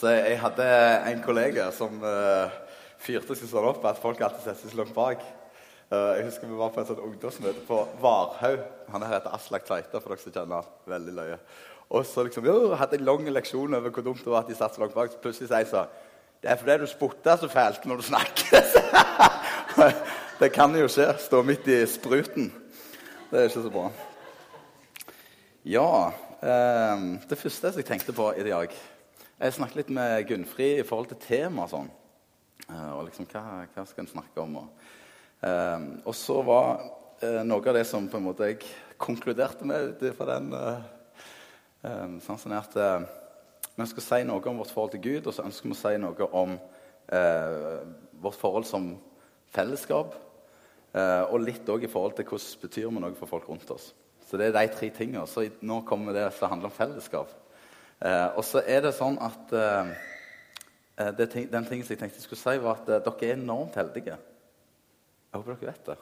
Altså, jeg hadde en kollega som uh, fyrte seg sånn opp at folk alltid setter seg så langt bak. Uh, jeg husker Vi var på et sånt ungdomsmøte på Varhaug. Han her heter Aslak Tveita. for dere som kjenner. Veldig løye. Og så liksom, jo, hadde en lang leksjon over hvor dumt det var at de satt så langt bak. Så plutselig sier jeg så Det er fordi du spotter så fælt når du snakker. det kan jo skje. Stå midt i spruten. Det er ikke så bra. Ja, Um, det første jeg tenkte på i dag jeg snakket litt med Gunnfrid i forhold til tema og sånn. Uh, og liksom, hva, hva, skal en snakke om? Og, uh, og så var uh, noe av det som på en måte jeg konkluderte med ut fra den som er at Vi ønsker å si noe om vårt forhold til Gud, og så ønsker vi å si noe om vårt forhold som fellesskap. og litt òg i forhold til hvordan betyr vi noe for folk rundt oss. Så det er de tre tingene. Så nå kommer det som handler om fellesskap. Eh, og så er det sånn at eh, eh det, Den tingen som jeg tenkte jeg skulle si, var at eh, dere er enormt heldige. Jeg håper dere vet det.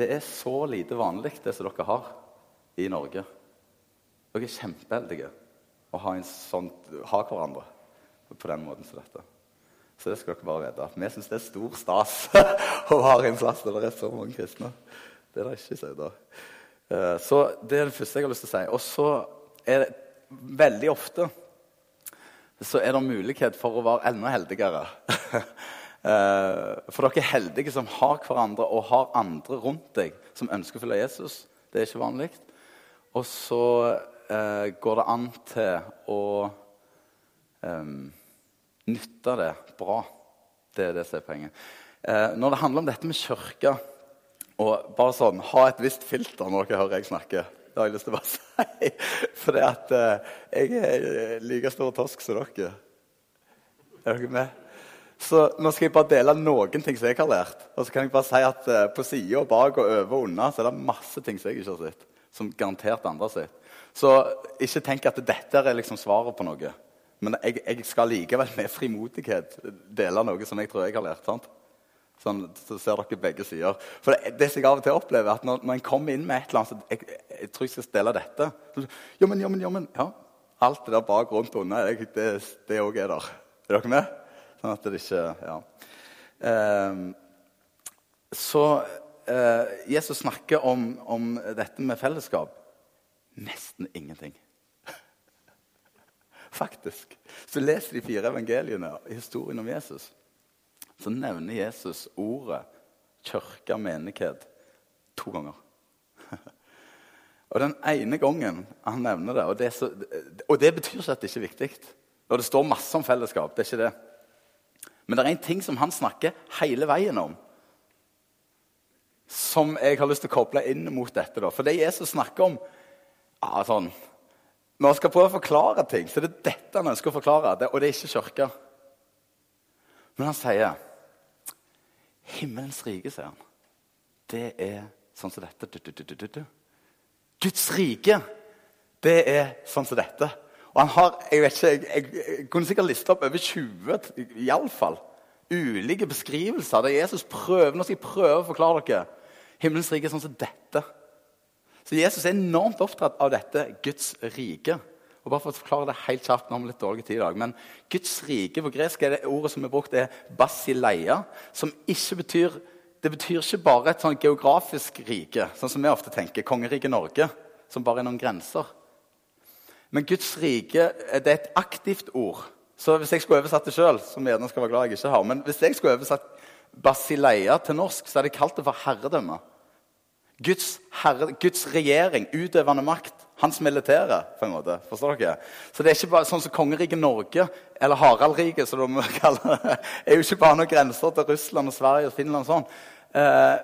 Det er så lite vanlig, det som dere har i Norge. Dere er kjempeheldige å ha, sånn, ha, hverandre på den måten som dette. Så det skal dere bare vite. Vi syns det er stor stas å ha en plass der det er så mange kristne. Det er det ikke, sier jeg eh, Så det er det første jeg har lyst til å si. Og så er det veldig ofte så er det mulighet for å være enda heldigere. Eh, for dere er heldige som har hverandre og har andre rundt deg som ønsker å følge Jesus. Det er ikke vanlig. Og så eh, går det an til å eh, nytte det bra. Det er det som er poenget. Eh, når det handler om dette med kirke og bare sånn, Ha et visst filter når dere hører jeg snakke. Det har jeg lyst til å bare si. For at uh, jeg er like stor tosk som dere. Er dere med? Så nå skal jeg bare dele noen ting som jeg har lært. Og så kan jeg bare si at uh, på sida, bak og over og unna så er det masse ting som jeg ikke har sett. Som garantert andre har sett. Så ikke tenk at dette er liksom svaret på noe. Men jeg, jeg skal likevel med frimodighet dele noe som jeg tror jeg har lært. sant? Sånn, så ser dere begge sider. For det, det som jeg av og til opplever, at når, når en kommer inn med et eller annet så jeg, jeg, tror jeg skal stelle dette så, Jo, men, jo, men, jo, men. Ja, alt det der bak, rundt og unna, det òg er der. Er dere med? Sånn at det ikke Ja. Eh, så eh, Jesus snakker om, om dette med fellesskap. Nesten ingenting. Faktisk. Så leser de fire evangeliene historien om Jesus så nevner Jesus ordet kirke, menighet, to ganger. og den ene gangen han nevner det, og det, så, og det betyr ikke at det ikke er viktig. Og det står masse om fellesskap. det er ikke det. Men det er en ting som han snakker hele veien om, som jeg har lyst til å koble inn mot dette. Da. For det Jesus snakker om ja, sånn, Når han skal prøve å forklare ting, så det er dette han ønsker å forklare. og det er ikke kirke. Men han sier Himmelens rike, sier han, det er sånn som dette. Guds rike, det er sånn som dette. Og han har, Jeg vet ikke, jeg, jeg kunne sikkert liste opp over 20 i alle fall, ulike beskrivelser der Jesus prøver nå skal jeg prøve å forklare dere. Himmelens rike er sånn som dette. Så Jesus er enormt opptatt av dette Guds rike. Og bare for å forklare det helt kjapt, nå har vi litt dårlig tid i dag, men Guds rike på gresk er det ordet som er brukt, er basileia, som ikke betyr det betyr ikke bare et sånn geografisk rike, sånn som vi ofte tenker, kongeriket Norge, som bare er noen grenser. Men Guds rike det er et aktivt ord. Så hvis jeg skulle oversatt det sjøl, som gjerne skal være glad jeg ikke har, men hvis jeg skulle oversatt basileia til norsk, så hadde jeg kalt det for herredømme. Guds, herre, Guds regjering, utøvende makt, hans militære. på en måte, forstår dere? Så det er ikke bare sånn som kongeriket Norge, eller Haraldriket, som de kaller det, er jo ikke bare noen grenser til Russland og Sverige og Finland. og sånn. Eh,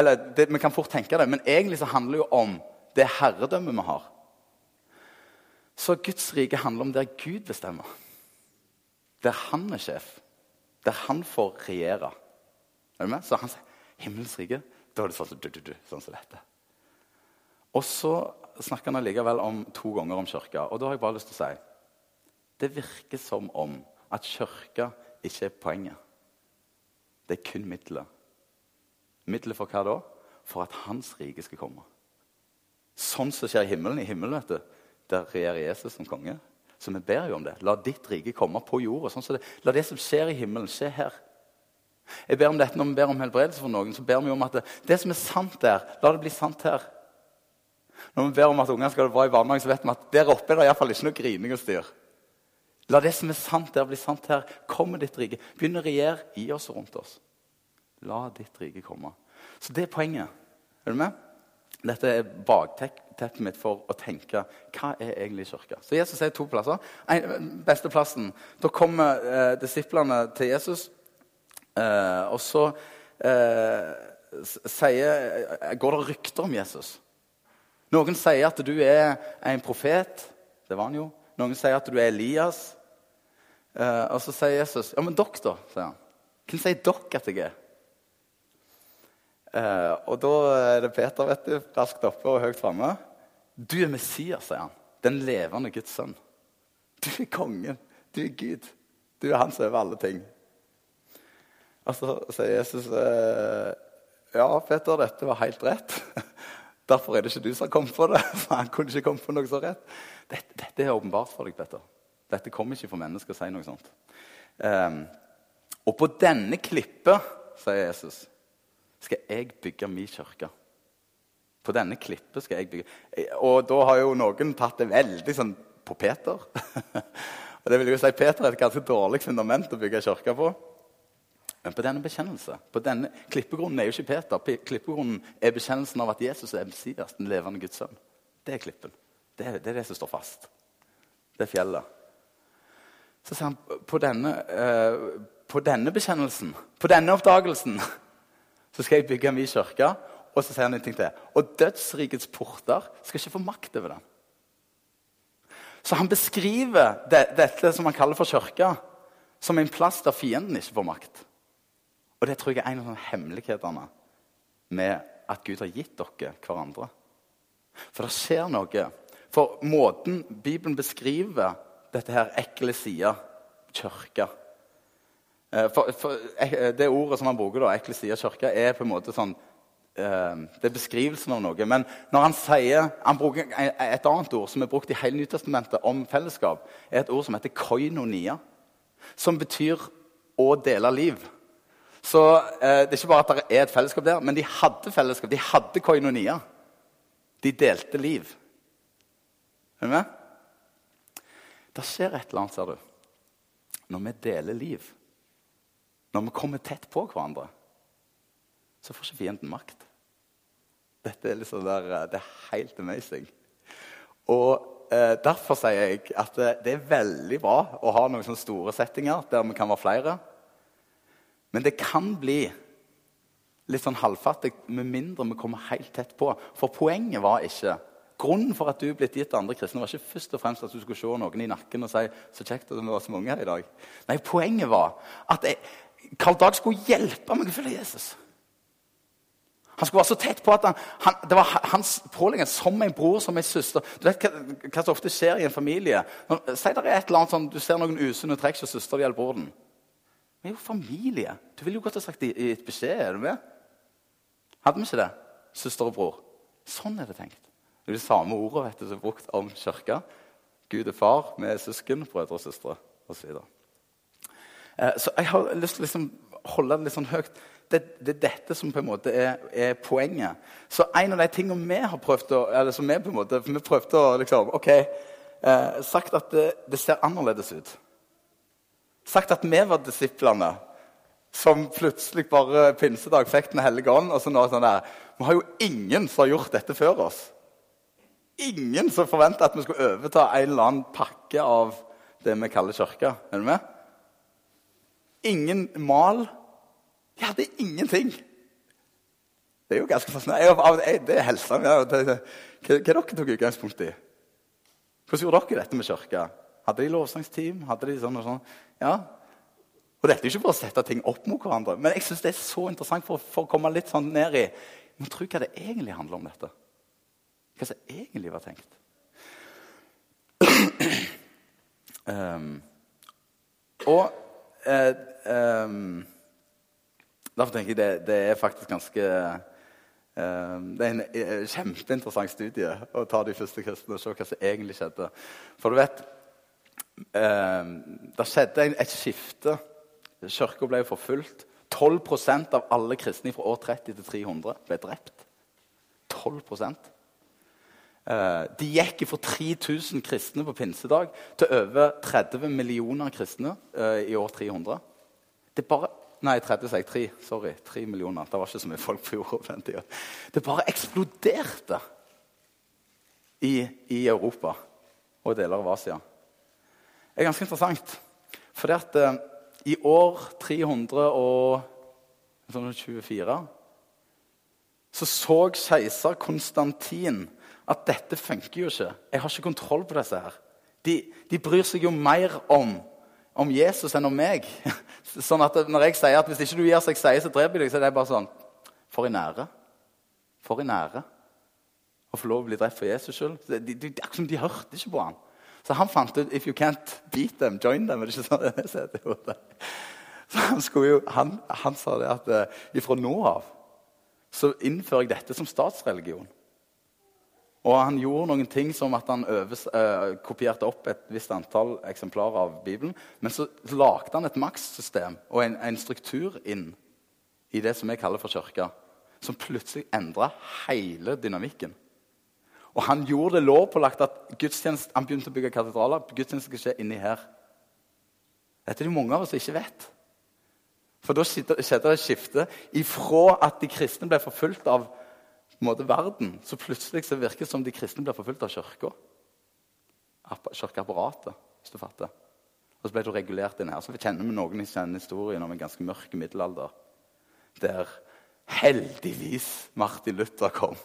eller det, Vi kan fort tenke det, men egentlig så handler det jo om det herredømmet vi har. Så Guds rike handler om der Gud bestemmer. Der han er sjef. Der han får regjere. Er du med? Så han sier himmelens rike da er det sånn, du, du, du, sånn som dette. Og så snakker han allikevel om to ganger om kirka. Og da har jeg bare lyst til å si det virker som om at kirka ikke er poenget. Det er kun middelet. Middelet for hva da? For at hans rike skal komme. Sånn som skjer i himmelen. I himmelen vet du, der regjerer Jesus som konge. Så vi ber jo om det. La ditt rike komme på jorda. Sånn la det som skjer i himmelen, skje her. Jeg ber om dette Når vi ber om helbredelse for noen, så ber vi om at det, det som er sant der, la det bli sant her. Når vi ber om at ungene skal ha det bra i barnehagen, så vet vi at der oppe er det iallfall ikke noe grining og styr. La det som er sant der, bli sant her. Kom med ditt rike. Begynn å regjere i oss og rundt oss. La ditt rike komme. Så det er poenget. Er du med? Dette er bakteppet mitt for å tenke hva er egentlig kirka. Så Jesus sier to plasser. En, beste plassen, Da kommer eh, disiplene til Jesus, eh, og så eh, sier, eh, går det rykter om Jesus. Noen sier at du er en profet. Det var han jo. Noen sier at du er Elias. Uh, og så sier Jesus Ja, men dere, da? sier han. Hvem sier dere at jeg er? Uh, og da er det Peter vet du, raskt oppe og høyt framme. Du er Messias, sier han. Den levende Guds sønn. Du er kongen. Du er Gud. Du er han som er over alle ting. Og så sier Jesus eh, ja, Peter, dette var helt rett. Derfor er det ikke du som har kommet på det. for han kunne ikke kommet på noe så rett. Dette, dette er åpenbart for deg, Peter. Dette kommer ikke for mennesker å si noe sånt. Um, og på denne klippet, sier Jesus skal jeg bygge min kirke. På denne klippet skal jeg bygge Og da har jo noen tatt det veldig sånn på Peter. og det vil jo si Peter er et ganske dårlig fundament å bygge kirke på. Men på denne bekjennelse, på denne Klippegrunnen er jo ikke Peter. Klippegrunnen er bekjennelsen av at Jesus er Messias, den levende Guds sønn. Det er klippen. Det er, det er det som står fast. Det er fjellet. Så sier han på denne, eh, på denne bekjennelsen, på denne oppdagelsen så skal jeg bygge en ny kirke. Og så sier han en ting til. Og dødsrikets porter skal ikke få makt over den. Så han beskriver det, dette som han kaller for kirka, som en plass der fienden ikke får makt. Og det tror jeg er en av hemmelighetene med at Gud har gitt dere hverandre. For det skjer noe. For måten Bibelen beskriver dette her ekle sida, kirka Eh, for, for, eh, det ordet som han bruker, da, ekle sida, kirke, er på en måte sånn eh, Det er beskrivelsen av noe. Men når han sier Han bruker et annet ord som er brukt i hele Nytestamentet om fellesskap, er et ord som heter koinonia. Som betyr å dele liv. Så eh, det er ikke bare at det er et fellesskap der, men de hadde fellesskap. De hadde koinonia. De delte liv. Er du med? Det skjer et eller annet, ser du, når vi deler liv. Når vi kommer tett på hverandre, så får ikke fienden makt. Dette er liksom der, eh, det er helt amazing. Og eh, Derfor sier jeg at det, det er veldig bra å ha noen sånne store settinger der vi kan være flere. Men det kan bli litt sånn halvfattig med mindre vi kommer helt tett på. For poenget var ikke Grunnen for at du er blitt gitt andre kristne, var ikke først og fremst at du skulle se noen i nakken og si så kjekt at det var så mange her i dag. Nei, Poenget var at jeg, Karl Dag skulle hjelpe meg å følge Jesus. Han skulle være så tett på at han, han, det var hans pålegging som en bror, som en søster. Du vet hva, som ofte skjer i en familie? Når, si det er et eller annet sånn, Du ser noen usunne trekk hos søster eller broren. Vi er jo familie. Du ville jo godt ha sagt i, i et beskjed. Er du med? Hadde vi ikke det? Søster og bror. Sånn er det tenkt. Det er det samme ordet vet du, som er brukt om kirka. Gud er far, vi er søsken, brødre og søstre osv. Eh, så jeg har lyst til å liksom holde det litt sånn høyt. Det, det, er dette som på en måte er, er, poenget. Så en av de tingene vi har prøvd å eller som vi på en måte, vi prøvde å liksom, ok, eh, Sagt at det, det, ser annerledes ut. Sagt at vi var disiplene som plutselig bare pinsedag fikk Den hellige ånd. og så nå sånn der, Vi har jo ingen som har gjort dette før oss. Ingen som forventa at vi skulle overta en eller annen pakke av det vi kaller kirke. Er du med? Ingen mal. Jeg hadde ingenting. Det er jo ganske fascinerende. Det er helsa mi. Hva, hva dere tok utgangspunkt i? Hvordan gjorde dere dette med kirka? Hadde de lovsangsteam? Hadde de sånn og sånn? Ja. Og dette er ikke for å sette ting opp mot hverandre, men jeg synes det er så interessant for, for, å komme litt sånn ned i Men tro hva det egentlig handler om dette. Hva som egentlig var tenkt. um, og eh, Derfor tenker jeg det, det er faktisk ganske eh, Det er en eh, kjempeinteressant studie å ta de første kristne og se hva som egentlig skjedde. For du vet, eh, Det skjedde et skifte. Kirka ble forfulgt. 12% av alle kristne fra år 30 til 300 ble drept. 12 eh, De gikk fra 3000 kristne på pinsedag til over 30 millioner kristne eh, i år 300. Det bare Nei, 30 sier 3. Sorry. 3 millioner. Det var ikke så mye folk på jorda på den tida. Det bare eksploderte i, i Europa og deler av Asia. Det er ganske interessant. Fordi at eh, i år 324 så så keiser Konstantin at dette funker jo ikke. Jeg har ikke kontroll på disse her. De, de bryr seg jo mer om, om, Jesus enn om meg. Sånn at Når jeg sier at hvis ikke du gir seg seie, så dreper jeg deg, så er det bare sånn For en ære. For en ære å få lov å bli drept for Jesus skyld. De, akkurat som de hørte ikke på ham. Så han fant ut if you can't beat them, join them. Er det ikke sånn det heter? Så han, jo, han, han, sa det at uh, fra nå av så innfører jeg dette som statsreligion. Og han gjorde noen ting som at han øves, uh, kopierte opp et visst antall eksemplarer av Bibelen. Men så lagde han et makssystem og en, en, struktur inn i det som jeg kaller for kirka, som plutselig endra hele dynamikken. Og han gjorde det lovpålagt at han begynte å bygge katedraler. Gudstjeneste skal skje inni her. Dette er det mange av oss som ikke vet. For da skjedde det et skifte ifra at de kristne ble forfulgt av måte, verden, så plutselig så virker det som de kristne ble forfulgt av kirka. Kirkeapparatet, hvis du fatter. Og så ble det regulert inn her. Så vi kjenner vi noen i historien om en ganske mørk middelalder. Der heldigvis Martin Luther kom.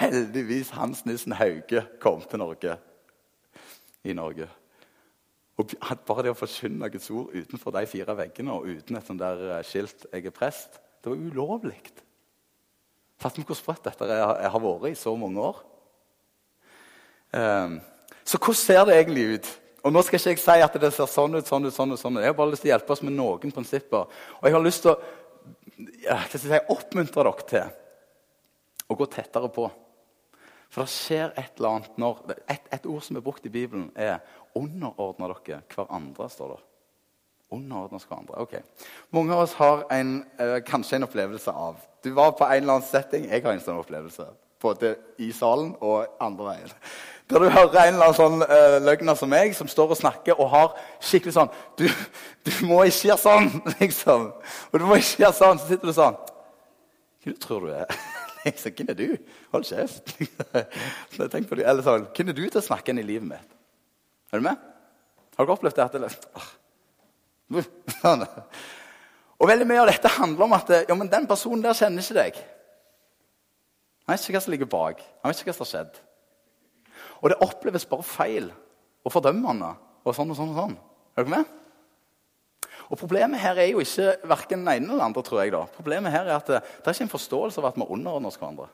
Heldigvis Hans Nissen Hauge kom til Norge. I Norge. Og Bare det å forkynne Guds ord utenfor de fire veggene og uten et sånt der eh, skilt 'Jeg er prest', det var ulovlig. Fatter meg hvor sprøtt dette jeg har vært i så mange år? Um, så hvordan ser det egentlig ut? Og Nå skal ikke jeg si at det ser sånn ut, sånn ut, sånn ut. sånn ut. Jeg har bare lyst til å hjelpe oss med noen prinsipper. Og jeg har lyst til å ja, si, oppmuntre dere til og gå tettere på. For det skjer et eller annet når Et, et ord som er brukt i Bibelen, er 'underordne dere hverandre'. står det. Underordne oss hverandre. Ok. Mange av oss har en, eh, kanskje en opplevelse av Du var på en eller annen setting. Jeg har en sånn opplevelse. Både i salen og andre veien. Der du hører en eller annen sånn eh, løgner som meg, som står og snakker og har skikkelig sånn Du, du må ikke gjøre sånn, liksom. Og du må ikke gjøre sånn. Så sitter du sånn Hva tror du er? Jeg sa, 'Hvem er du?' Hold kjeft. Så jeg på det. Eller sånn, 'Hvem er du til å snakke inn i livet mitt?' Er du med? Har dere opplevd det? Og veldig mye av dette handler om at ja, men den personen der kjenner ikke deg. Han vet ikke hva som ligger bak. Han vet ikke hva som har skjedd. Og det oppleves bare feil og fordømmende og sånn og sånn. og sånn. Er dere med? Og Problemet her er jo ikke verken den ene eller andre. tror jeg da. Problemet her er at det, det er ikke en forståelse av at vi underordner oss hverandre.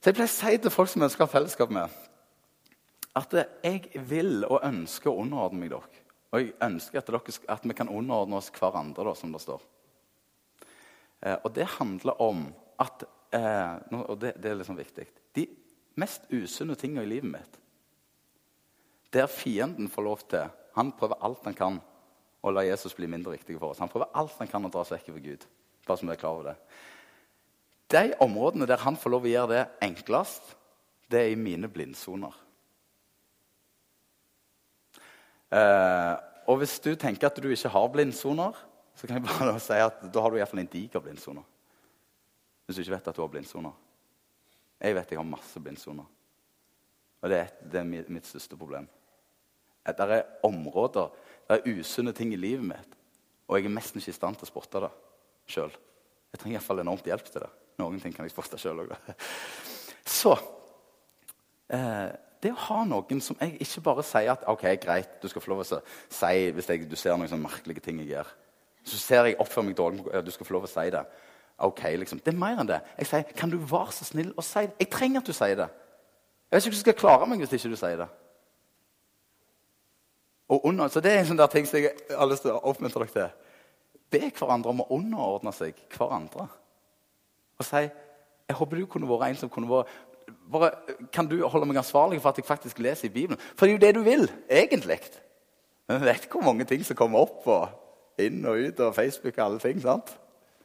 Så Jeg pleier å si til folk som ønsker fellesskap med, at jeg vil og ønsker å underordne meg dere. Og jeg ønsker at, dere, at vi kan underordne oss hverandre, da, som det står. Eh, og det handler om at eh, Og det, det, er liksom viktig. De mest usunne tingene i livet mitt, der fienden får lov til Han prøver alt han kan og la Jesus bli mindre viktig for oss. Han prøver alt han kan å dra seg vekk fra Gud. Bare som er klar over det. De områdene der han får lov å gjøre det enklest, det er i mine blindsoner. Eh, og hvis du tenker at du ikke har blindsoner, så kan jeg bare si at da har du iallfall en diger blindsone. Hvis du ikke vet at du har blindsoner. Jeg vet jeg har masse blindsoner. Og det er, det er mitt, største problem. Det er områder det er usunne ting i livet mitt, og jeg er nesten ikke i stand til å spotte det sjøl. Jeg trenger iallfall enormt hjelp til det. Noen ting kan jeg spotte sjøl òg. Så eh, det å ha noen som jeg ikke bare sier at ok, greit, du skal få lov å si hvis jeg, du ser noen sånne merkelige ting jeg gjør. Så ser jeg oppfører meg dårlig, du skal få lov å si det. Ok, liksom. Det er mer enn det. Jeg sier, kan du være så snill å si det? Jeg trenger at du sier det. Jeg vet ikke om du skal klare meg hvis ikke du sier det og under, så Det er en sånn der ting som jeg har lyst til å oppmuntre dere til. Be hverandre om å underordne seg hverandre. Og si jeg håper du kunne vært en som kunne vært bare, Kan du holde meg ansvarlig for at jeg faktisk leser i Bibelen? For det er jo det du vil, egentlig. Men vi vet hvor mange ting som kommer opp og inn og ut og Facebook og alle ting. sant?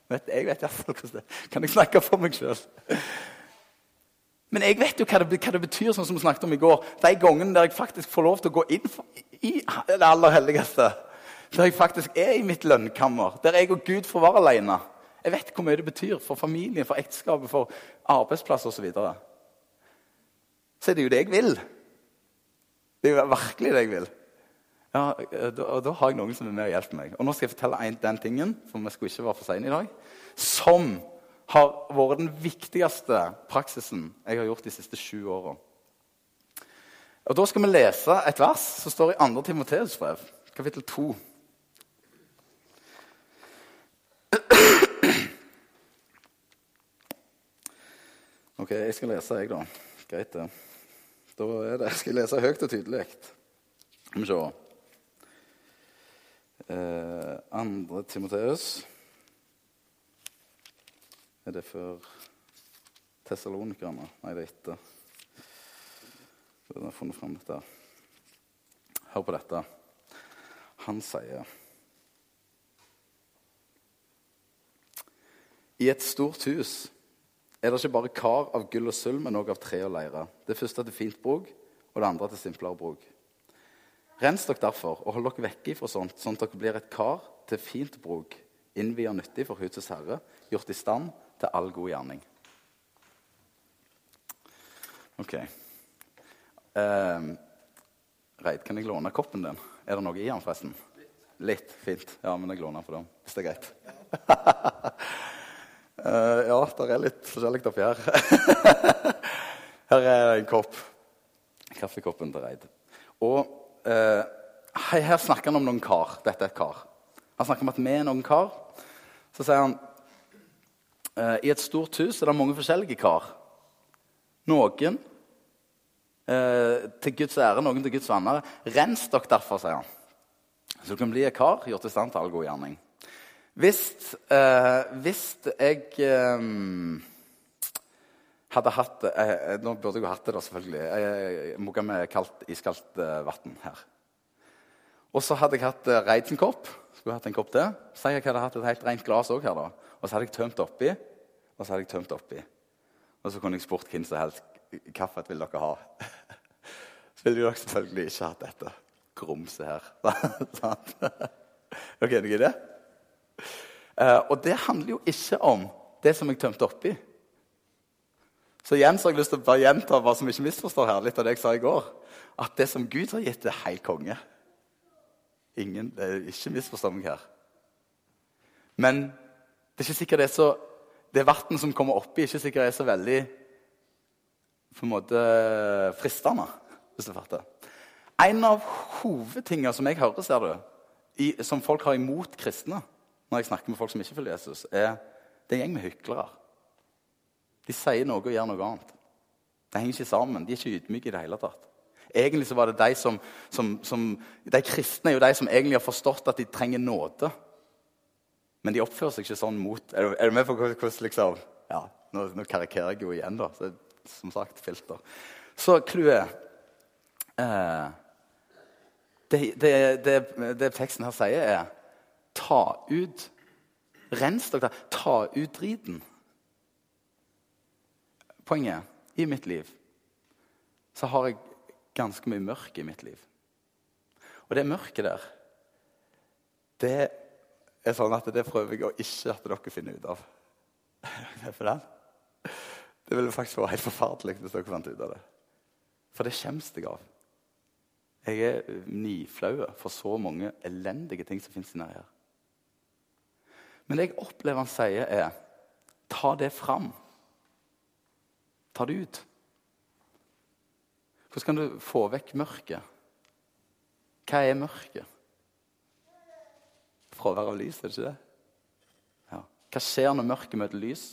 Jeg vet iallfall hvordan det Kan jeg snakke for meg sjøl? Men jeg vet jo hva det, hva det, betyr, sånn som vi snakket om i går. De gangene der jeg faktisk får lov til å gå inn for, i det aller helligste. Der jeg faktisk er i mitt lønnkammer, der jeg og Gud får være alene. Jeg vet hvor mye det betyr for familien, for ekteskapet, for arbeidsplass osv. Så, videre. så er det jo det jeg vil. Det er jo virkelig det jeg vil. Ja, og da har jeg noen som er med og hjelper meg. Og nå skal jeg fortelle en, den tingen, for vi skulle ikke være for sene i dag, som har vært den viktigste praksisen jeg har gjort de siste sju åra. Og Da skal vi lese et vers som står i 2. Timoteus brev, kapittel 2. Ok, jeg skal lese, jeg, da. Greit, det. Da er det. Jeg skal lese høyt og tydelig. Skal vi se. Eh, andre Timoteus Er det før Tessalonikerne? Nei, det er etter. Jeg har funnet fram dette. Hør på dette. Han sier I et stort hus er det ikke bare kar av gull og sølv, men òg av tre og leire. Det første til fint bruk, og det andre til simplere bruk. Rens dere derfor, og hold dere vekke fra sånt, sånn at dere blir et kar til fint bruk, innviet nyttig for husets herre, gjort i stand til all god gjerning. Ok. Um, Reid, kan jeg låne koppen din? Er det noe i den, forresten? Litt. Fint. Ja, men jeg låner for dem, hvis det er greit. uh, ja, det er litt forskjellig oppi her. her er en kopp. Kaffekoppen til Reid. Og uh, Her snakker han om noen kar. Dette er et kar. Han snakker om at vi er noen kar. Så sier han uh, i et stort hus er det mange forskjellige kar. Noen eh, til Guds ære, noen til Guds venner. Rens dere derfor, sier han. Så du kan bli en kar gjort i stand til all god gjerning. Hvis, eh, hvis jeg eh, hadde hatt eh, eh, Nå burde jeg jo hatt det, da, selvfølgelig. Jeg mugga med kaldt, iskaldt eh, vann her. Og så hadde jeg hatt eh, Reidsen-kopp. Skulle hatt en kopp til. Så jeg hadde hatt et helt rent glass òg her. da. Og så hadde jeg tømt oppi. Og så hadde jeg tømt oppi. Og så kunne jeg spurt hvem som helst hvilken vil dere ha. så ville dere selvfølgelig ikke hatt dette grumset her. er dere det? Uh, og det handler jo ikke om det som jeg tømte oppi. Så igjen så har jeg lyst til å bare gjenta hva som ikke misforstår her, litt av det jeg sa i går. At det som Gud har gitt, er helt konge. Ingen, Ikke misforstå meg her. Men det er ikke sikkert det er så det vannet som kommer oppi, ikke sikkert er så veldig på en måte fristende, hvis du fatter. En av hovedtingene som jeg hører, ser du, i, som folk har imot kristne når jeg snakker med folk som ikke følger Jesus, er det er en gjeng med hyklere. De sier noe og gjør noe annet. Det henger ikke sammen. De er ikke ydmyke i det hele tatt. Egentlig så var det De som, som, som, de kristne er jo de som egentlig har forstått at de trenger nåde. Men de oppfører seg ikke sånn mot Er du, er du med på hvordan liksom ja, nå, nå, karikerer jeg jo igjen, da. Så, som sagt, filter. Så clouet eh, det, det, det, det, teksten her sier, er ta ut Rens dere. Ta ut driten poenget i mitt liv så har jeg ganske mye mørke i mitt liv. Og det mørket der, det er sånn at det prøver jeg å ikke at dere finner ut av. For den? Det ville faktisk vært helt forferdelig hvis dere fant ut av det. For det skjemmes jeg av. Jeg er niflau for så mange elendige ting som fins inni her. Men det jeg opplever han sier, er ta det fram. Ta det ut. Hvordan kan du få vekk mørket? Hva er mørket? Fravær av lys, er det ikke det? Ja. Hva skjer når mørket møter lys?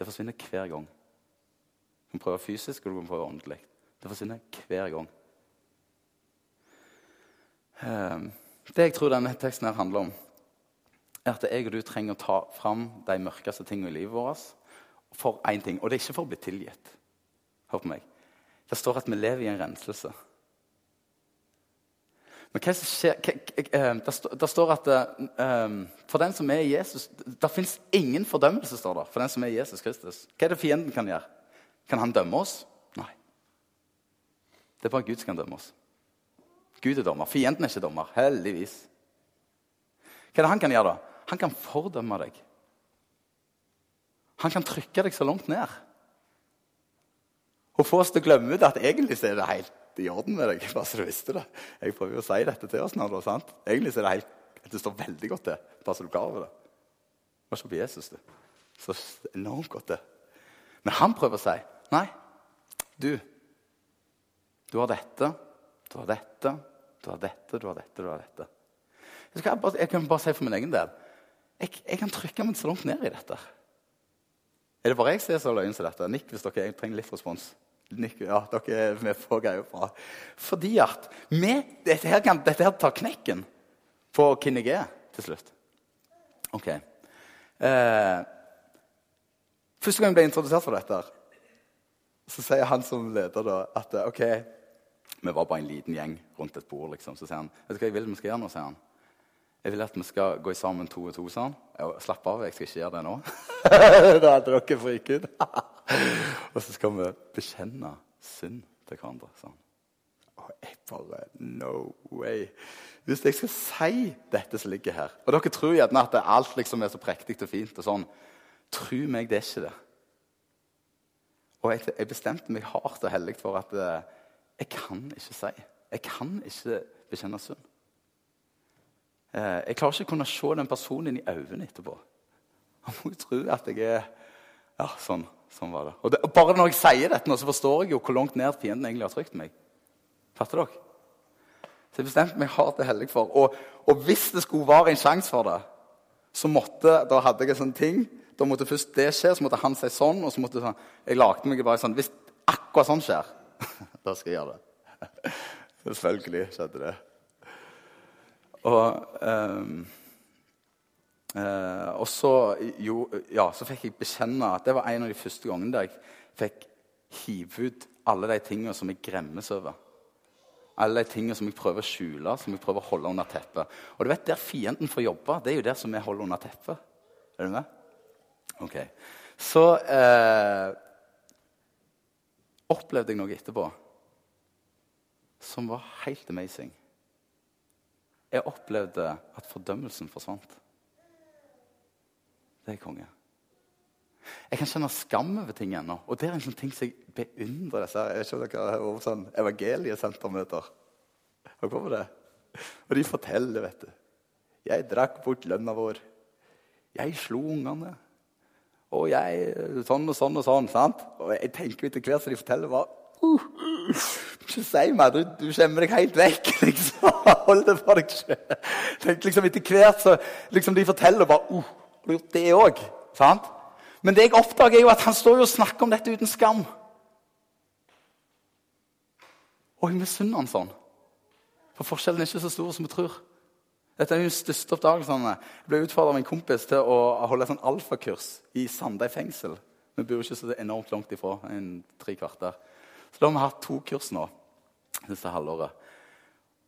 Det forsvinner hver gang. Du kan prøve fysisk og du kan prøve åndelig. Det forsvinner hver gang. Ehm, det jeg tror denne teksten her handler om, er at jeg og du trenger å ta fram de mørkeste tingene i livet vårt for én ting. Og det er ikke for å bli tilgitt. Hør på meg. Det står at vi lever i en renselse. Men hva som skjer Det står at um, for den som er Jesus Det fins ingen fordømmelse står det, for den som er Jesus Kristus. Hva er det fienden kan gjøre? Kan han dømme oss? Nei. Det er bare Gud som kan dømme oss. Gud er dommer. Fienden er ikke dommer. Heldigvis. Hva er det han kan gjøre, da? Han kan fordømme deg. Han kan trykke deg så langt ned. Og få oss til å glemme det at egentlig er det helt i orden med deg. bare så du visste det. Jeg prøver jo å si dette til oss nå. sant? Egentlig er det helt, det står veldig godt til. bare så du klar over det. bare se på Jesus, du. Så enormt godt til. Men han prøver å si nei. Du, du har dette, du har dette, du har dette, du har dette. du har dette. Jeg, bare, jeg kan bare si for min egen del jeg, jeg kan trykke meg så langt ned i dette. Er det bare jeg som er så løgn som dette? Nikk hvis dere trenger litt respons. Nikk, ja, dere er med på greia bra. Fordi at vi, dette, her kan, dette her tar knekken på hvem jeg er til slutt. Ok. Eh, første gang jeg ble introdusert for dette, så sier han som leder da, at ok, vi var bare en liten gjeng rundt et bord. liksom. Så sier han vet du hva jeg vil vi skal gjøre nå, sier han. Jeg vil at vi skal gå sammen to og to. sånn. Slapp av, jeg skal ikke gjøre det nå. da hadde dere friket ut. og så skal vi bekjenne synd til hverandre. sånn. Og jeg bare No way. Hvis jeg skal si dette som ligger her Og dere tror gjerne at alt liksom er så prektig og fint. og sånn. Tro meg, det er ikke det. Og jeg, jeg bestemte meg hardt og hellig for at eh, jeg kan ikke si. Jeg kan ikke bekjenne synd. Eh, jeg klarer ikke å kunne se den personen i øynene etterpå. Han må jo tro at jeg er Ja, sånn, sånn var det. Og, det. og, Bare når jeg sier dette, nå, så forstår jeg jo hvor langt ned fienden egentlig har trykt meg. Fatter dere? Så jeg bestemte meg hardt og hellig for. Og, og, hvis det skulle være en sjanse for det, så måtte, da hadde jeg en sånn ting Da måtte først det skje, så måtte han si sånn. og så måtte sånn, Jeg lagde meg bare sånn Hvis akkurat sånn skjer, da skal jeg gjøre det. Selvfølgelig skjedde det. Og, um, uh, og så, jo, ja, så fikk jeg bekjenne at det var en av de første gangene der jeg fikk hive ut alle de tingene som jeg gremmes over. Alle de tingene som jeg prøver å skjule, som jeg prøver å holde under teppet. Og du vet, Der fienden får jobbe, det er jo der som vi holder under teppet. Er du med? Ok. Så eh, opplevde jeg noe etterpå som var helt amazing. Jeg opplevde at fordømmelsen forsvant. Det er konge. Jeg kan kjenne skam over ting ennå. Og det er en sånn ting som jeg beundrer disse Jeg vet ikke om dere har vært sånn evangeliesentermøter. Har dere på det? Og de forteller, vet du. Jeg drakk bort lønna vår. Jeg slo ungene. Og jeg sånn og sånn og sånn. sant? Og jeg tenker etter hvert som de forteller, bare uh, Ikke si meg, du, du skjemmer deg helt vekk. liksom. Hold det for deg sjøl. Liksom, etter hvert så liksom de forteller bare uh, har gjort det òg? Men det jeg oppdager, er jo at han står jo og snakker om dette uten skam. Og jeg misunner han sånn. For forskjellen er ikke så stor som vi tror. Dette er min største oppdagelsen. Jeg ble utfordra av en kompis til å holde et alfakurs i Sandeid fengsel. Vi bor ikke så enormt langt ifra. en tre kvarter. Så da har vi hatt to kurs nå siste halvåret.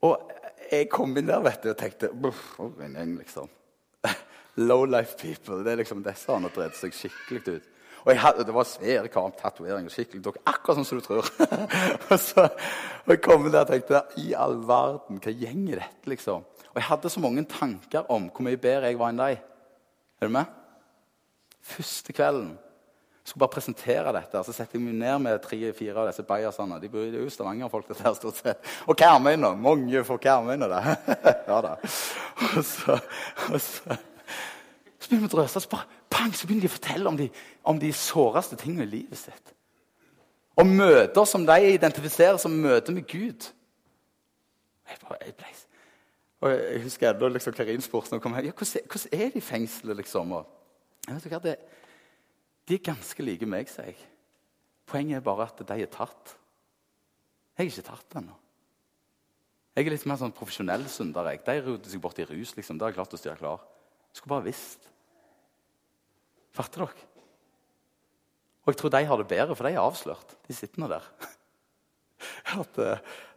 Og jeg kom inn der vet du, og tenkte en gjeng, liksom. Low life people. Det er liksom disse har drevet seg skikkelig ut. Og hadde, Det var svære tatoveringer. skikkelig dere, Akkurat sånn som du tror. og, så, og jeg kom der og tenkte I all verden, hva gjeng er dette? liksom? Og jeg hadde så mange tanker om hvor mye bedre jeg var enn deg. Er du med? Første kvelden jeg skulle bare presentere dette. Så setter jeg meg ned med tre-fire av disse bayersene. De bor jo Stavanger-folk, dette her stort sett. Og mener, Mange får hva nå, da. ja da. Og så, og så, så begynner vi å drøse, så, bare, pang, så begynner de å fortelle om de, om de såreste tingene i livet sitt. Om møter som de identifiserer som møter med Gud. Jeg bare, jeg og jeg husker da liksom Karin spurte ja, hvordan, er det i fengselet. liksom? Og, de er ganske like meg, sier jeg. Poenget er bare at de er tatt. Jeg er ikke tatt ennå. Jeg er litt mer sånn profesjonell synder. Jeg. De roter seg bort i rus. liksom. Det har jeg klart å styre klar. Jeg skulle bare visst. Fatter dere? Og jeg tror de har det bedre, for de er avslørt. De sitter nå der. At,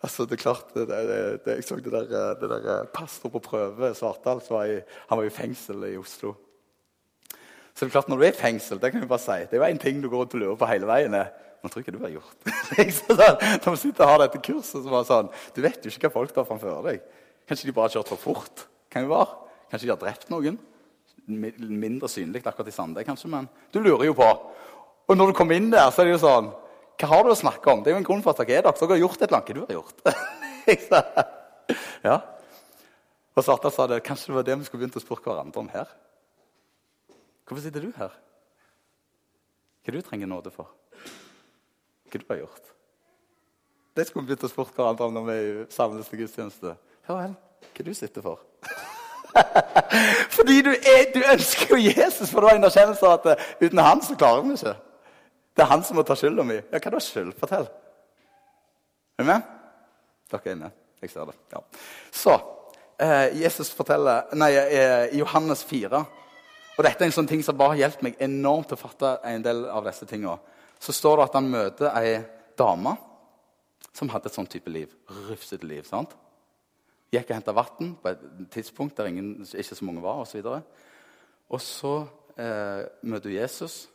altså, det er klart, det, det, Jeg så det der, eh, det der eh, pastor på prøve, Svartdal, han var i fengsel i Oslo. Så det er klart, Når du er i fengsel, det kan vi bare si, det er jo én ting du går rundt og lurer på hele veien. er, Hva tror ikke du har gjort? det. når vi sitter og har dette kurset, så var sånn, Du vet jo ikke hva folk har framfor deg. Kanskje de bare har kjørt for fort? Kan jo være. Kanskje de har drept noen? Mindre synlig akkurat i Sande, kanskje, men du lurer jo på. Og når du kommer inn der, så er det jo sånn Hva har du å snakke om? Det er jo en grunn for at dere er der. Dere har gjort et eller annet. Hva du har gjort? ja. Og Svarta sa det, kanskje det var det vi skulle begynt å spørre hverandre om her. Hvorfor sitter du her? Hva du trenger nåde for? Hva du har gjort? Det skulle vi begynt å spørre hverandre om når vi samles til gudstjeneste. Ja vel, hva du sitter for? Fordi du, er, du, ønsker jo Jesus, for du har en erkjennelse av at eh, uten han så klarer vi ikke. Det er han som må ta skylda mi. Ja, hva da skyld? Fortell. Er du med? Dere er inne. Jeg ser det. Ja. Så eh, Jesus forteller Nei, eh, Johannes 4 Og dette er en sånn ting som bare har hjulpet meg enormt til å fatte en del av disse tingene. Så står det at han møter ei dame som hadde et sånn type liv. Rufsete liv. sant? Gikk og henta vann på et tidspunkt der ingen, ikke så mange var. Og så, og så eh, møter hun Jesus.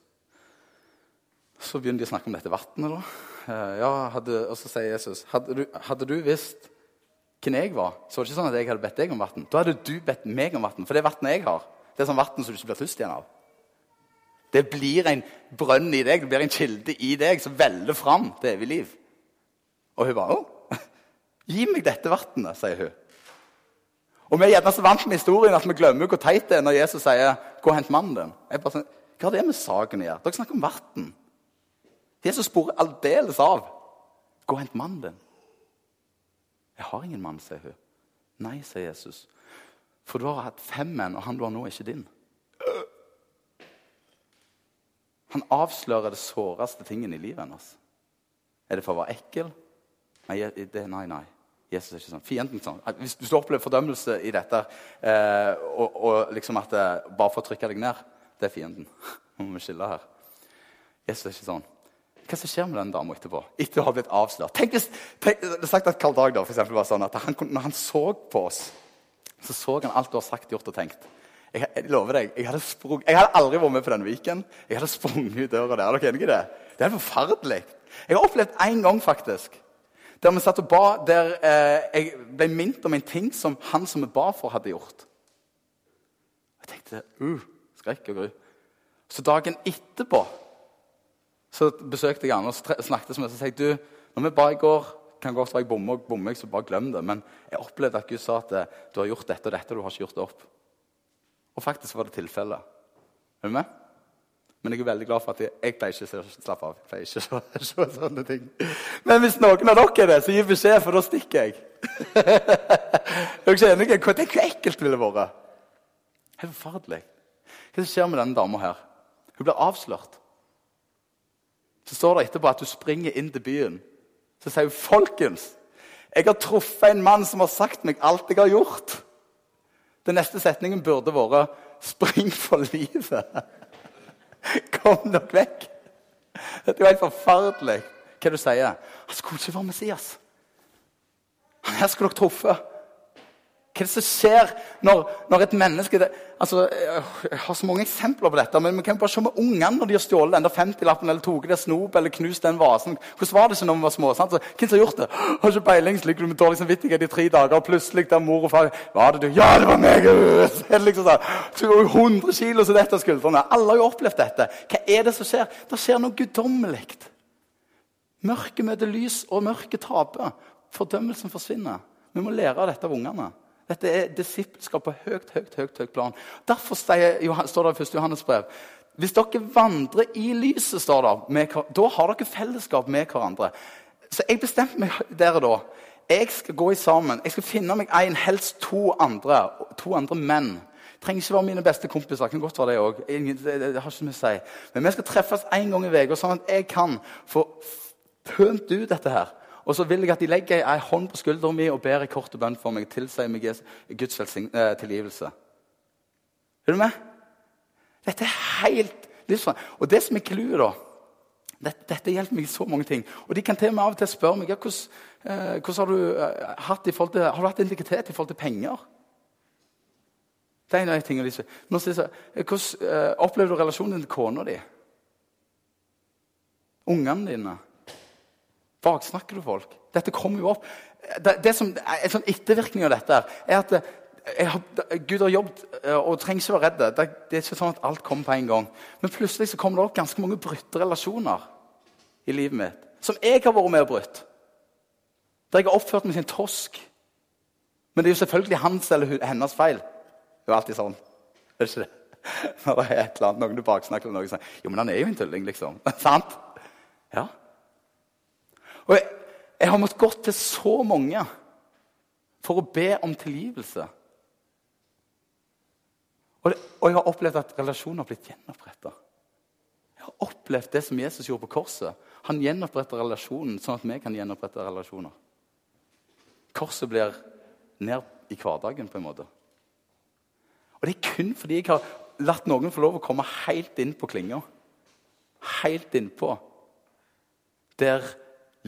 Så begynner de å snakke om dette vannet. Eh, ja, og så sier Jesus hadde du, hadde du visst hvem jeg var, så var det ikke sånn at jeg hadde bedt deg om vann. Da hadde du bedt meg om vann, for det vannet jeg har, det er sånn vann som du ikke blir tørst igjen av. Det blir en brønn i deg, det blir en kilde i deg som veller fram til evig liv. Og hun bare 'Å, gi meg dette vannet', sier hun. Og Vi er gjerne så vant med historien at vi glemmer hvor teit det er når Jesus sier 'gå og hent mannen din'. Jeg bare sånn, Hva har det med saken å gjøre? Dere snakker om vann. Jesus sporer aldeles av. 'Gå og hent mannen din'. 'Jeg har ingen mann', sier hun. 'Nei', sier Jesus. 'For du har hatt fem menn, og han du har nå, er ikke din'. Han avslører det såreste tingen i livet hennes. Er det for å være ekkel? Nei, det, nei, nei. Jesus er ikke sånn. Fienden sånn. Hvis du opplever fordømmelse i dette, eh, og, og, liksom at det, eh, bare for å trykke deg ned, det er fienden. Nå må vi skille her. Jesus er ikke sånn. Hva som skjer med den dama etterpå? Etter å ha blitt avslørt. Tenk hvis, tenk, sagt at Karl Dag da, for eksempel, var sånn at han, Når han så på oss, så så han alt du har sagt, gjort og tenkt. Jeg, jeg lover deg, jeg hadde, sprung, jeg hadde, aldri vært med på denne Viken. Jeg hadde sprunget ut døra der. Er dere enige i det? Det er forferdelig. Jeg har opplevd én gang, faktisk. Der vi satt og ba, der eh, jeg ble minnet om en ting som han som vi ba for, hadde gjort. Jeg tenkte uh, skrekk og gru. Så dagen etterpå så besøkte jeg han og snakket med ham. Så sa jeg du, når vi ba i går kan godt være jeg bommer, bommer så bare glem det. Men jeg opplevde at Gud sa at eh, du har gjort dette og dette, og du har ikke gjort det opp. Og faktisk var det tilfellet. Er du med? Men jeg er veldig glad for at jeg, jeg pleier ikke å slappe av. Jeg pleier ikke å se sånne ting. Men hvis noen av dere er det, så gi beskjed, for da stikker jeg. er dere enige? Tenk hvor ekkelt det ville vært. Helt forferdelig. Hva skjer med denne dama her? Hun blir avslørt. Så står det etterpå at hun springer inn til byen. Så sier hun, 'Folkens, jeg har truffet en mann som har sagt meg alt jeg har gjort.' Den neste setningen burde vært 'Spring for livet'. Kom dere vekk! Dette er jo helt forferdelig. Hva du sier Han skulle ikke være Messias. Han her skulle dere truffet. Hva er det som skjer når, når et menneske det, altså, Jeg har så mange eksempler på dette, men vi kan bare se med ungene når de har stjålet den 50-lappen eller tatt det snop eller knust den vasen. Hvordan var det ikke når vi var små? sant? Så, hvem som har gjort det? Har ikke peiling, så ligger du med dårlig samvittighet i tre dager, og plutselig der mor og far Var det du? Ja, det var meg! Liksom sånn, 100 kilo som dette av skuldrene. Alle har jo opplevd dette. Hva er det som skjer? Det skjer noe guddommelig. Mørket møter lys, og mørket taper. Fordømmelsen forsvinner. Vi må lære av dette av ungene. Dette er disippelskap på høyt, høyt, høyt, høyt plan. Derfor står det i 1. Johannes brev hvis dere vandrer i lyset, står det, da har dere fellesskap med hverandre. Så jeg bestemte meg der og da. Jeg skal gå i sammen. Jeg skal finne meg en, helst to andre, to andre menn. Det trenger ikke være mine beste kompiser. kan godt være det også. Det, har ikke mye å si. Men vi skal treffes én gang i uka, sånn at jeg kan få pønt ut dette her. Og så vil jeg at de legger ei hånd på skulderen min og ber en kort bønn for meg. Tilsier meg Guds eh, tilgivelse. Er du med? Dette er helt livsfarlig. Og det som er clouet, da Dette, dette hjelper meg i så mange ting. Og de kan til og med av og til spørre meg ja, hvordan, eh, hvordan har du eh, hatt i forhold til, har du hatt integritet i forhold til penger. Det er en av de tingene de sier. Nå sier jeg, Hvordan eh, opplever du relasjonen din til kona di? Ungene dine? Baksnakker du folk? Dette kommer jo opp. Det, det som, en sånn ettervirkning av dette er at eh, har, Gud har jobbet eh, og trenger ikke være redd. Det, det, er ikke sånn at alt kommer på en gang. Men plutselig så kommer det opp ganske mange brutte relasjoner i livet mitt. Som jeg har vært med og brutt. Der jeg har oppført meg som en tosk. Men det er jo selvfølgelig hans eller hennes feil. Det er alltid sånn. Er det ikke det? Når det er et eller annet, noen du baksnakker noe sånn. Jo, men han er jo en tulling, liksom. Sant? Ja. Og jeg, jeg har måttet gå til så mange for å be om tilgivelse. Og, det, og jeg har opplevd at relasjoner har blitt gjenoppretta. Jeg har opplevd det som Jesus gjorde på korset. Han gjenoppretter relasjonen sånn at vi kan gjenopprette relasjoner. Korset blir ned i hverdagen, på en måte. Og det er kun fordi jeg har latt noen få lov å komme helt inn på klinga. Helt innpå. Der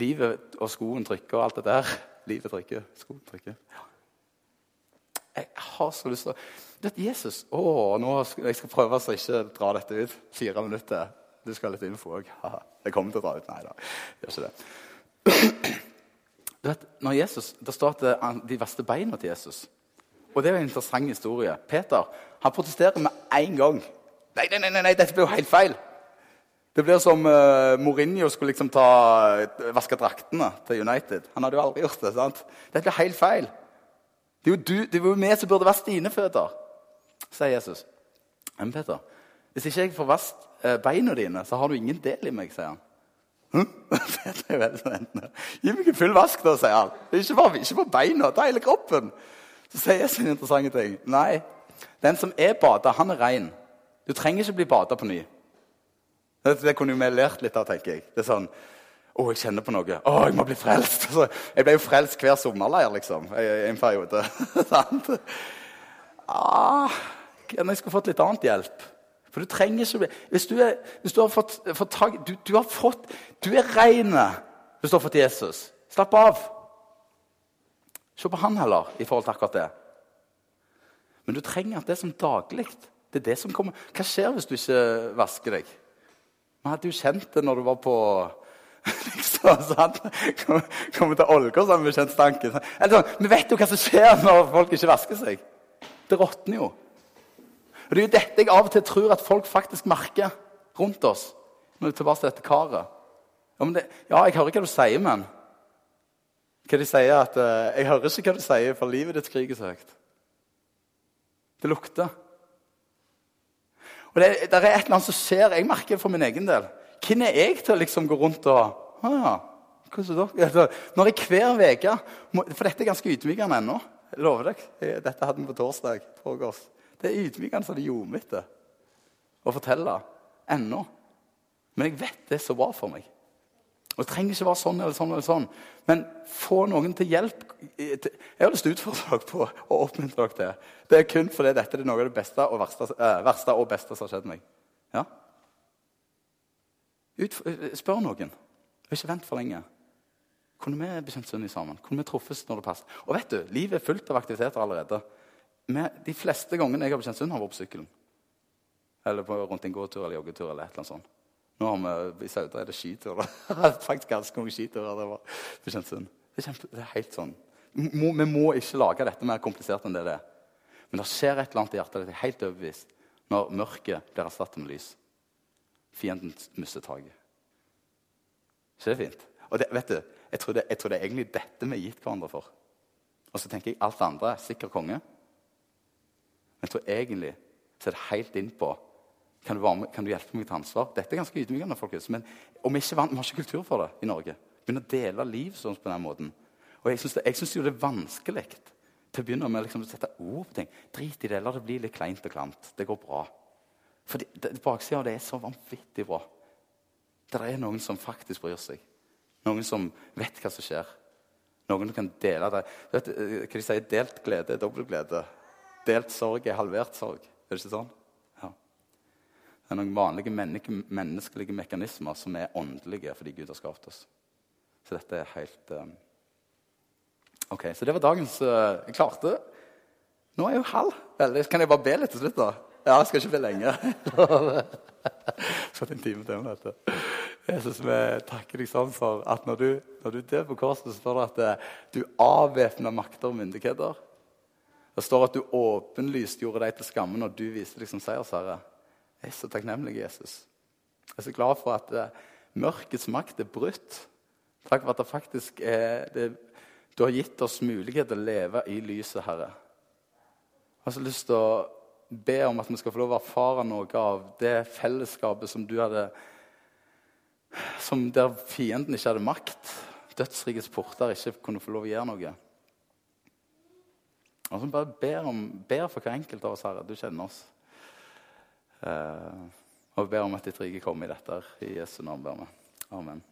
livet og skoen trykker og alt det der. Livet trykker, skoen trykker. Jeg har så lyst til å Vet Jesus å, nå skal, Jeg skal prøve å ikke dra dette ut. Fire minutter. Du skal ha litt info òg. Jeg kommer til å dra ut. Nei da, gjør ikke det. Du vet, når Jesus, Det står at de verste beina til Jesus og det er en interessant historie. Peter han protesterer med en gang. Nei, nei, nei, nei dette blir jo helt feil. Det blir som uh, Mourinho skulle liksom ta, uh, vaske draktene til United. Han hadde jo aldri gjort det. sant? Dette blir helt feil. Det er du, det er jo vi som burde vaske dine føtter, sier Jesus. Men Peter, hvis ikke jeg får vasket uh, beina dine, så har du ingen del i meg, sier han. Hm? det er veldig spennende. Gi meg en full vask, da, sier han. Ikke bare, ikke bare beina, ta hele kroppen. Så sier jeg en interessante ting. Nei, den som er bada, han er rein. Du trenger ikke bli bada på ny. Det, kunne vi lært litt av, tenker jeg. Det er sånn Å, jeg kjenner på noe. Å, jeg må bli frelst. Så jeg ble jo frelst hver sommerleir, liksom, i en periode. Sant? ah, jeg skulle fått litt annet hjelp. For du trenger ikke Hvis du, er, hvis du har fått, fått tak du, du, har fått Du er rein hvis du har fått Jesus. Slapp av. Se på han heller i forhold til akkurat det. Men du trenger at det som daglig det er det som kommer. Hva skjer hvis du ikke vasker deg? Vi hadde jo kjent det når du var på liksom, sant? Kom, kom til Ålgård, så hadde vi kjent stanken. Sånn, vi vet jo hva som skjer når folk ikke vasker seg. Det råtner jo. Og Det er jo dette jeg av og til tror at folk faktisk merker rundt oss. Når er tilbake til dette karet. Ja, det, ja, jeg hører hva du sier, men hva de sier at uh, 'Jeg hører ikke hva du sier, for livet ditt skriker så høyt'. Det lukter. Og det, det, er et eller annet som skjer. Jeg merker for min egen del. Hvem er jeg til å liksom gå rundt og ah, Når jeg hver uke For dette er ganske ydmykende ennå. Jeg lover deg. Dette hadde vi på torsdag. Pågås. Det er ydmykende så det ljomete å fortelle ennå. Men jeg vet det er så bra for meg. Og Det trenger ikke være sånn eller sånn. eller sånn. Men få noen til hjelp. Jeg har lyst til å utfordre dere på å oppmuntre dere til. Det er kun fordi dette er noe av det beste og verste, eh, verste og beste som har skjedd meg. Ja? Ut, spør noen. Ikke vent for lenge. Kunne vi bekjent synd sammen? Kunne vi truffes når det passer? Og vet du, Livet er fullt av aktiviteter allerede. De fleste gangene jeg har bekjent synd, har vært på sykkelen. Eller på, rundt en gåtur eller joggetur. eller et eller annet sånt. Nå har vi, I Sauda er det skiturer. Faktisk ganske mange skiturer. Det var bekjent Det er, det er helt sånn. Vi må ikke lage dette mer komplisert enn det det er. Men det skjer et eller annet i hjertet. Er helt overbevist når mørket blir erstattet med lys. Fienden mister taket. Ikke det fint? Og det, vet du, jeg tror, det, jeg tror, det, er egentlig dette vi er gitt hverandre for. Og så tenker jeg alt det andre er sikker konge. Men jeg tror egentlig så er det helt innpå kan du, med, kan du, hjelpe meg til ansvar? Dette er ganske ydmykende. folkens, men og vi, ikke vi har ikke kultur for det i Norge. Begynne å dele liv sånn på den måten. Og Jeg syns det, det, er vanskelig til å begynne med liksom, å sette ord på ting. Drit i det, la det bli litt kleint og klamt. Det går bra. For baksida av det er så vanvittig bra. Det er noen som faktisk bryr seg. Noen som vet hva som skjer. Noen som kan dele det. Vet, hva de sier, Delt glede er dobbelt glede. Delt sorg er halvert sorg. Er det ikke sånn? Det er noen vanlige menneske, menneskelige mekanismer som er åndelige fordi Gud har skapt oss. Så dette er helt um... Ok, Så det var dagens uh, Jeg klarte Nå er jo halv. Eller kan jeg bare be litt til slutt, da? Ja, jeg skal ikke be lenge. Fått en time til med dette. Jesus, vi takker deg sånn for at når du, når du dør på korset, så står det at uh, du avvæpna makter og myndigheter. Det står at du åpenlyst gjorde deg til skamme når du viste deg som seiersherre. Jeg er så takknemlig, Jesus. Jeg er så glad for at uh, mørkets makt er brutt. Takk for at det faktisk er det, Du har gitt oss mulighet til å leve i lyset, Herre. Jeg har så lyst til å be om at vi skal få lov å erfare noe av det fellesskapet som du hadde som Der fienden ikke hadde makt. Dødsrikets porter ikke kunne få lov å gjøre noe. Og så bare ber, om, ber for hver enkelt av oss, Herre. Du kjenner oss. Eh, vi ber om at ditt rike kommer i dette. I Jesu navn ber vi. Amen.